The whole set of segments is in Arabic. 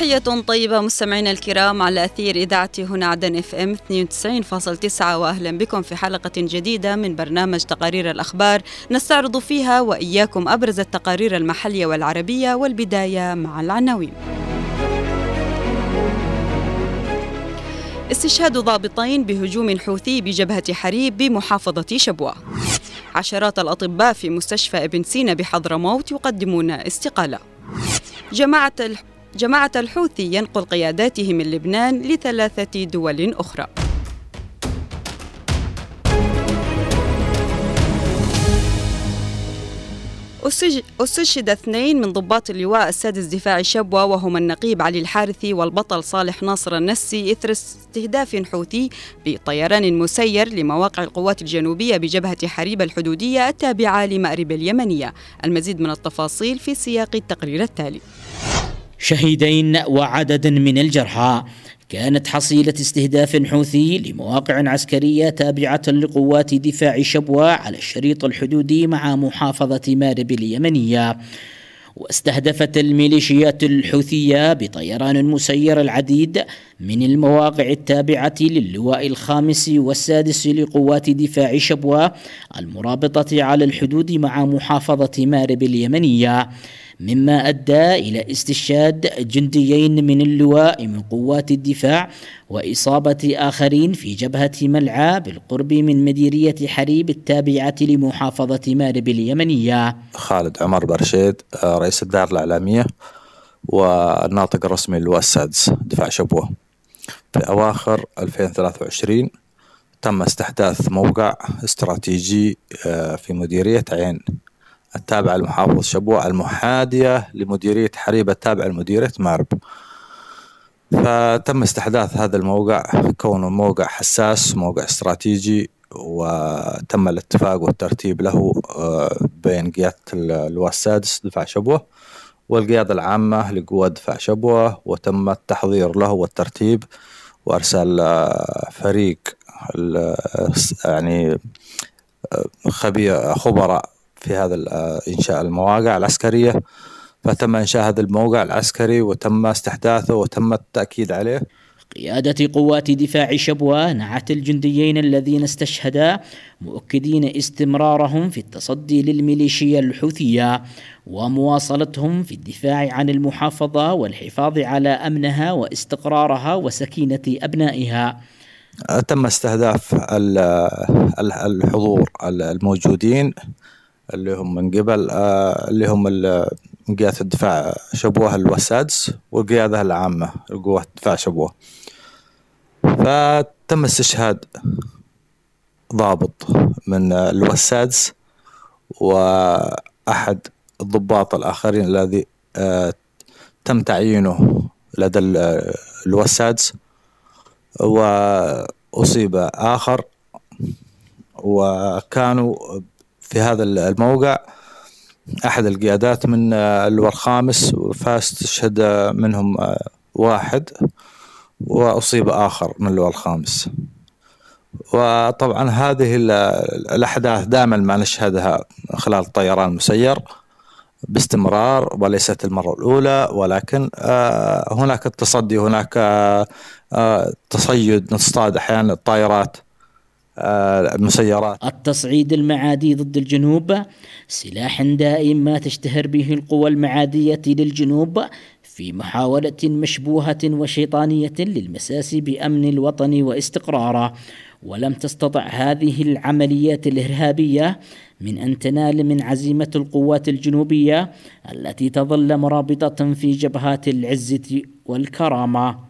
تحية طيبة مستمعينا الكرام على أثير إذاعة هنا عدن إف إم 92.9 وأهلا بكم في حلقة جديدة من برنامج تقارير الأخبار نستعرض فيها وإياكم أبرز التقارير المحلية والعربية والبداية مع العناوين. استشهاد ضابطين بهجوم حوثي بجبهة حريب بمحافظة شبوة. عشرات الأطباء في مستشفى ابن سينا بحضرموت يقدمون استقالة. جماعة جماعة الحوثي ينقل قياداته من لبنان لثلاثة دول أخرى. أستشهد اثنين من ضباط اللواء السادس دفاع شبوة وهما النقيب علي الحارثي والبطل صالح ناصر النسي إثر استهداف حوثي بطيران مسير لمواقع القوات الجنوبية بجبهة حريب الحدودية التابعة لمأرب اليمنية المزيد من التفاصيل في سياق التقرير التالي شهيدين وعدد من الجرحى. كانت حصيلة استهداف حوثي لمواقع عسكرية تابعة لقوات دفاع شبوة على الشريط الحدودي مع محافظة مارب اليمنية. واستهدفت الميليشيات الحوثية بطيران مسير العديد من المواقع التابعة للواء الخامس والسادس لقوات دفاع شبوة المرابطة على الحدود مع محافظة مارب اليمنية. مما أدى إلى استشهاد جنديين من اللواء من قوات الدفاع وإصابة آخرين في جبهة ملعى بالقرب من مديرية حريب التابعة لمحافظة مارب اليمنية. خالد عمر برشيد رئيس الدار الإعلامية والناطق الرسمي للواء السادس دفاع شبوة. في أواخر 2023 تم استحداث موقع استراتيجي في مديرية عين. التابعة لمحافظة شبوة المحادية لمديرية حريب التابعة لمديرية مارب فتم استحداث هذا الموقع كونه موقع حساس موقع استراتيجي وتم الاتفاق والترتيب له بين قيادة اللواء السادس دفاع شبوة والقيادة العامة لقوات دفاع شبوة وتم التحضير له والترتيب وارسال فريق يعني خبير خبراء في هذا إنشاء المواقع العسكرية. فتم إنشاء هذا الموقع العسكري وتم استحداثه وتم التأكيد عليه. قيادة قوات دفاع شبوة نعت الجنديين الذين استشهدا مؤكدين استمرارهم في التصدي للميليشيا الحوثية ومواصلتهم في الدفاع عن المحافظة والحفاظ على أمنها واستقرارها وسكينة أبنائها. تم استهداف الحضور الموجودين. اللي هم من قبل اللي هم قيادة الدفاع شبوه الوسادس والقيادة العامة لقوات دفاع شبوه. فتم استشهاد ضابط من الوسادس وأحد الضباط الآخرين الذي تم تعيينه لدى الوسادس. وأصيب آخر وكانوا في هذا الموقع. أحد القيادات من اللواء الخامس فاستشهد منهم واحد وأصيب آخر من اللواء الخامس. وطبعا هذه الأحداث دائما ما نشهدها خلال الطيران المسير باستمرار وليست المرة الأولى ولكن هناك التصدي هناك تصيد نصطاد أحيانا الطائرات. المسيرات. التصعيد المعادي ضد الجنوب سلاح دائم ما تشتهر به القوى المعادية للجنوب في محاولة مشبوهة وشيطانية للمساس بأمن الوطن واستقراره. ولم تستطع هذه العمليات الإرهابية من أن تنال من عزيمة القوات الجنوبية التي تظل مرابطة في جبهات العزة والكرامة.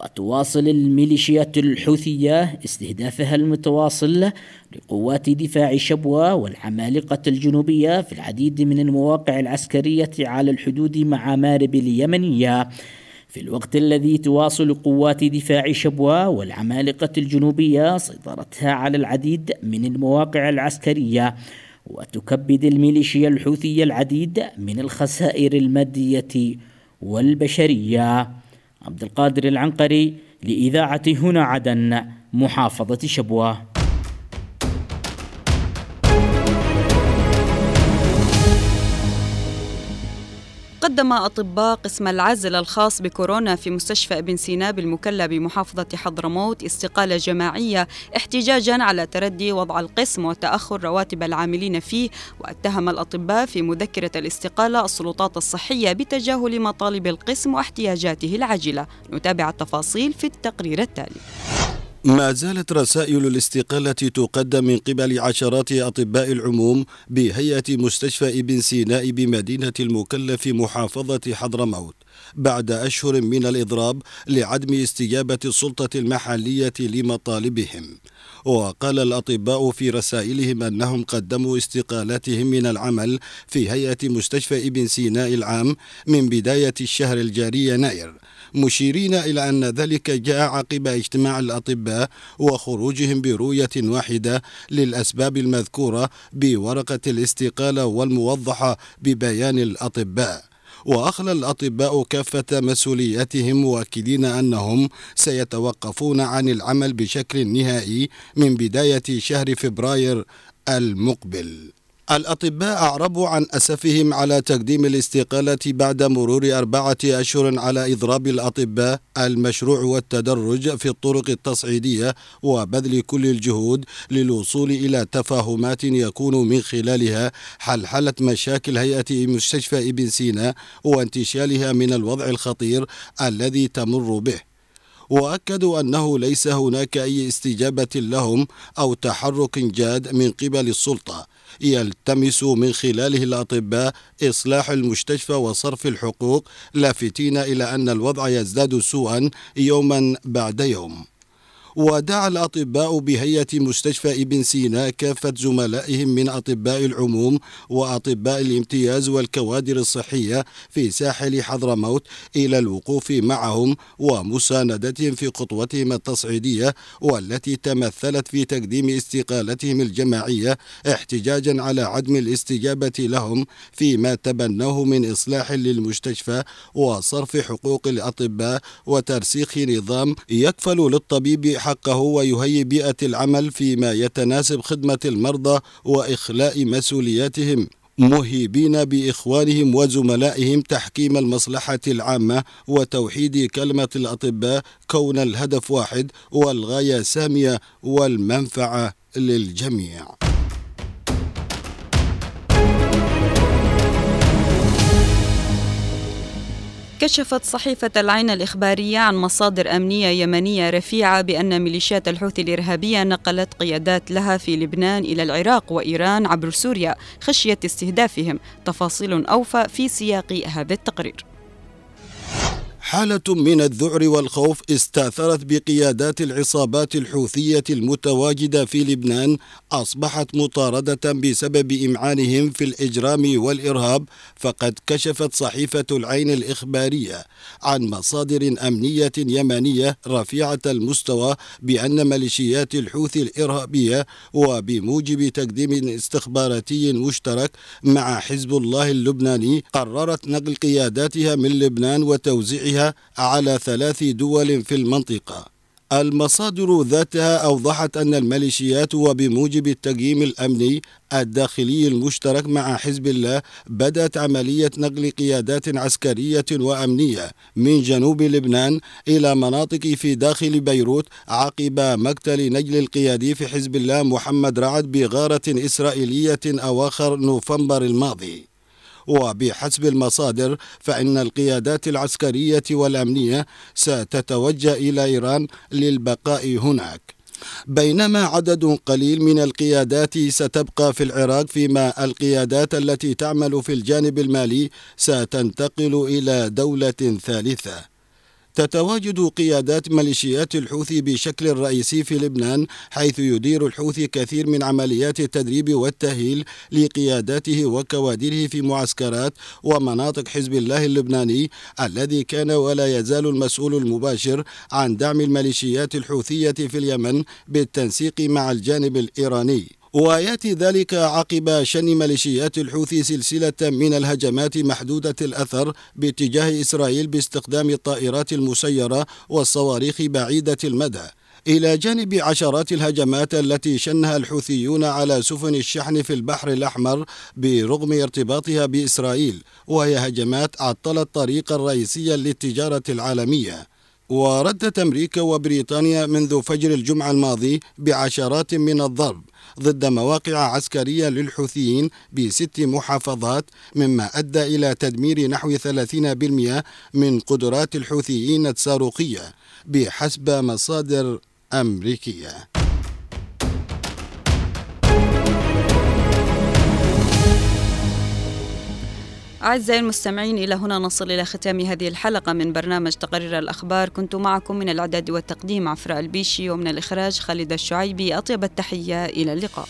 وتواصل الميليشيات الحوثية استهدافها المتواصل لقوات دفاع شبوة والعمالقة الجنوبية في العديد من المواقع العسكرية على الحدود مع مارب اليمنية. في الوقت الذي تواصل قوات دفاع شبوة والعمالقة الجنوبية سيطرتها على العديد من المواقع العسكرية وتكبد الميليشيا الحوثية العديد من الخسائر المادية والبشرية. عبد القادر العنقري لإذاعة هنا عدن محافظة شبوة. قدم أطباء قسم العزل الخاص بكورونا في مستشفى ابن سينا بالمكلا بمحافظة حضرموت استقالة جماعية احتجاجا على تردي وضع القسم وتأخر رواتب العاملين فيه واتهم الأطباء في مذكرة الاستقالة السلطات الصحية بتجاهل مطالب القسم واحتياجاته العاجلة. نتابع التفاصيل في التقرير التالي. ما زالت رسائل الاستقالة تقدم من قبل عشرات أطباء العموم بهيئة مستشفى ابن سيناء بمدينة المكلف محافظة حضرموت بعد أشهر من الإضراب لعدم استجابة السلطة المحلية لمطالبهم. وقال الأطباء في رسائلهم أنهم قدموا استقالاتهم من العمل في هيئة مستشفى ابن سيناء العام من بداية الشهر الجاري يناير مشيرين إلى أن ذلك جاء عقب اجتماع الأطباء وخروجهم برؤية واحدة للأسباب المذكورة بورقة الاستقالة والموضحة ببيان الأطباء. وأخلى الأطباء كافة مسؤولياتهم مؤكدين أنهم سيتوقفون عن العمل بشكل نهائي من بداية شهر فبراير المقبل. الأطباء أعربوا عن أسفهم على تقديم الاستقالة بعد مرور أربعة أشهر على إضراب الأطباء المشروع والتدرج في الطرق التصعيدية وبذل كل الجهود للوصول إلى تفاهمات يكون من خلالها حلحلة مشاكل هيئة مستشفى ابن سينا وانتشالها من الوضع الخطير الذي تمر به. واكدوا أنه ليس هناك أي استجابة لهم أو تحرك جاد من قبل السلطة. يلتمس من خلاله الأطباء إصلاح المستشفى وصرف الحقوق لافتين إلى أن الوضع يزداد سوءا يوما بعد يوم. ودعا الأطباء بهيئة مستشفى ابن سينا كافة زملائهم من أطباء العموم وأطباء الامتياز والكوادر الصحية في ساحل حضرموت إلى الوقوف معهم ومساندتهم في خطوتهم التصعيدية والتي تمثلت في تقديم استقالتهم الجماعية احتجاجا على عدم الاستجابة لهم فيما تبنوه من إصلاح للمستشفى وصرف حقوق الأطباء وترسيخ نظام يكفل للطبيب حقه ويهيئ بيئة العمل فيما يتناسب خدمة المرضى وإخلاء مسؤولياتهم. مهيبين بإخوانهم وزملائهم تحكيم المصلحة العامة وتوحيد كلمة الأطباء كون الهدف واحد والغاية ساميه والمنفعة للجميع. كشفت صحيفة العين الإخبارية عن مصادر أمنية يمنية رفيعة بأن ميليشيات الحوثي الإرهابية نقلت قيادات لها في لبنان إلى العراق وإيران عبر سوريا خشية استهدافهم. تفاصيل أوفى في سياق هذا التقرير. حالة من الذعر والخوف استأثرت بقيادات العصابات الحوثية المتواجدة في لبنان أصبحت مطاردة بسبب إمعانهم في الإجرام والإرهاب فقد كشفت صحيفة العين الإخبارية عن مصادر أمنية يمنية رفيعة المستوى بأن ميليشيات الحوثي الإرهابية وبموجب تقديم استخباراتي مشترك مع حزب الله اللبناني قررت نقل قياداتها من لبنان وتوزيعها على ثلاث دول في المنطقة. المصادر ذاتها أوضحت أن الميليشيات وبموجب التقييم الأمني الداخلي المشترك مع حزب الله بدأت عملية نقل قيادات عسكرية وأمنية من جنوب لبنان إلى مناطق في داخل بيروت عقب مقتل نجل القيادي في حزب الله محمد رعد بغارة إسرائيلية أواخر نوفمبر الماضي. وبحسب المصادر فإن القيادات العسكرية والأمنية ستتوجه إلى إيران للبقاء هناك. بينما عدد قليل من القيادات ستبقى في العراق فيما القيادات التي تعمل في الجانب المالي ستنتقل إلى دولة ثالثة. تتواجد قيادات ميليشيات الحوثي بشكل رئيسي في لبنان حيث يدير الحوثي كثير من عمليات التدريب والتأهيل لقياداته وكوادره في معسكرات ومناطق حزب الله اللبناني الذي كان ولا يزال المسؤول المباشر عن دعم الميليشيات الحوثية في اليمن بالتنسيق مع الجانب الإيراني. ويأتي ذلك عقب شن ميليشيات الحوثي سلسلة من الهجمات محدودة الأثر باتجاه إسرائيل باستخدام الطائرات المسيرة والصواريخ بعيدة المدى. إلى جانب عشرات الهجمات التي شنها الحوثيون على سفن الشحن في البحر الأحمر برغم ارتباطها بإسرائيل وهي هجمات عطلت الطريق الرئيسي للتجارة العالمية. وردت أمريكا وبريطانيا منذ فجر الجمعة الماضي بعشرات من الضرب. ضد مواقع عسكرية للحوثيين بست محافظات مما أدى إلى تدمير نحو 30% من قدرات الحوثيين الصاروخية بحسب مصادر أمريكية. أعزائي المستمعين إلى هنا نصل إلى ختام هذه الحلقة من برنامج تقرير الأخبار. كنت معكم من الإعداد والتقديم عفراء البيشي ومن الإخراج خالد الشعيبي. أطيب التحية إلى اللقاء.